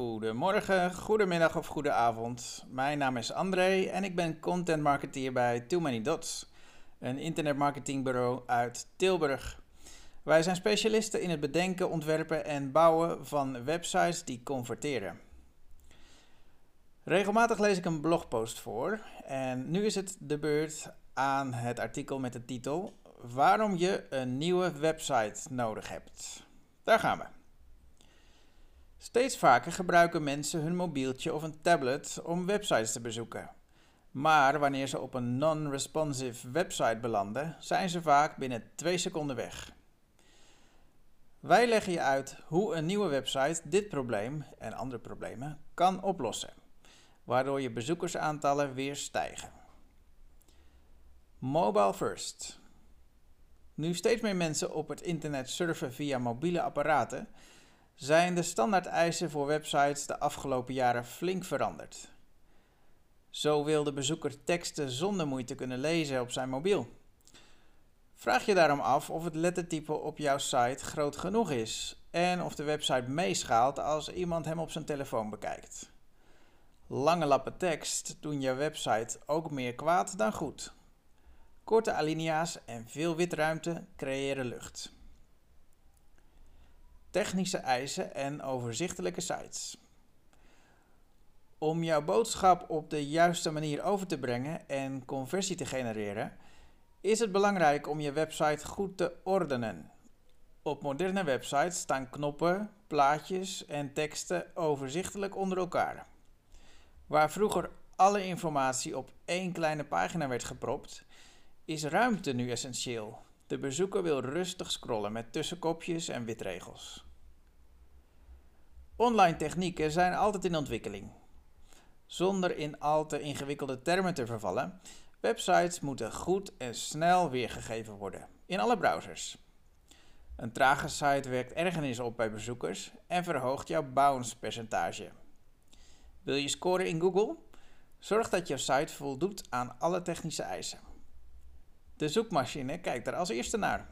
Goedemorgen, goedemiddag of goede avond. Mijn naam is André en ik ben content marketeer bij Too Many Dots, een internetmarketingbureau uit Tilburg. Wij zijn specialisten in het bedenken, ontwerpen en bouwen van websites die converteren. Regelmatig lees ik een blogpost voor en nu is het de beurt aan het artikel met de titel Waarom je een nieuwe website nodig hebt. Daar gaan we. Steeds vaker gebruiken mensen hun mobieltje of een tablet om websites te bezoeken. Maar wanneer ze op een non-responsive website belanden, zijn ze vaak binnen 2 seconden weg. Wij leggen je uit hoe een nieuwe website dit probleem en andere problemen kan oplossen, waardoor je bezoekersaantallen weer stijgen. Mobile first. Nu steeds meer mensen op het internet surfen via mobiele apparaten, zijn de standaardeisen voor websites de afgelopen jaren flink veranderd. Zo wil de bezoeker teksten zonder moeite kunnen lezen op zijn mobiel. Vraag je daarom af of het lettertype op jouw site groot genoeg is en of de website meeschaalt als iemand hem op zijn telefoon bekijkt. Lange lappen tekst doen jouw website ook meer kwaad dan goed. Korte alinea's en veel witruimte creëren lucht technische eisen en overzichtelijke sites. Om jouw boodschap op de juiste manier over te brengen en conversie te genereren, is het belangrijk om je website goed te ordenen. Op moderne websites staan knoppen, plaatjes en teksten overzichtelijk onder elkaar. Waar vroeger alle informatie op één kleine pagina werd gepropt, is ruimte nu essentieel. De bezoeker wil rustig scrollen met tussenkopjes en witregels. Online technieken zijn altijd in ontwikkeling. Zonder in al te ingewikkelde termen te vervallen, websites moeten goed en snel weergegeven worden in alle browsers. Een trage site werkt ergernis op bij bezoekers en verhoogt jouw bounce percentage. Wil je scoren in Google? Zorg dat jouw site voldoet aan alle technische eisen. De zoekmachine kijkt er als eerste naar.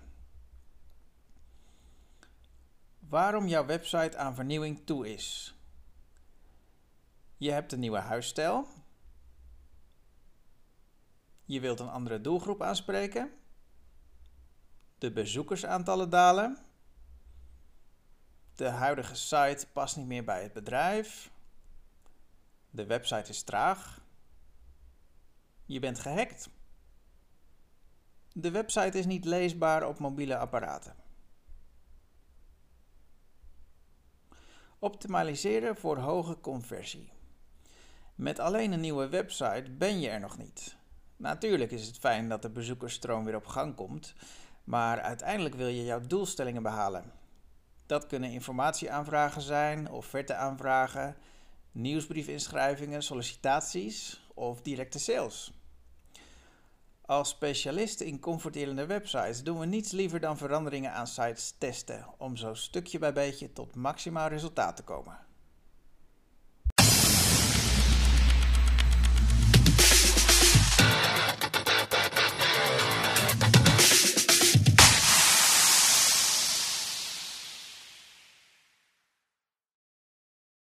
Waarom jouw website aan vernieuwing toe is. Je hebt een nieuwe huisstijl. Je wilt een andere doelgroep aanspreken. De bezoekersaantallen dalen. De huidige site past niet meer bij het bedrijf. De website is traag. Je bent gehackt. De website is niet leesbaar op mobiele apparaten. Optimaliseren voor hoge conversie. Met alleen een nieuwe website ben je er nog niet. Natuurlijk is het fijn dat de bezoekersstroom weer op gang komt, maar uiteindelijk wil je jouw doelstellingen behalen. Dat kunnen informatieaanvragen zijn, offerteaanvragen, nieuwsbriefinschrijvingen, sollicitaties of directe sales. Als specialisten in converterende websites doen we niets liever dan veranderingen aan sites testen om zo stukje bij beetje tot maximaal resultaat te komen.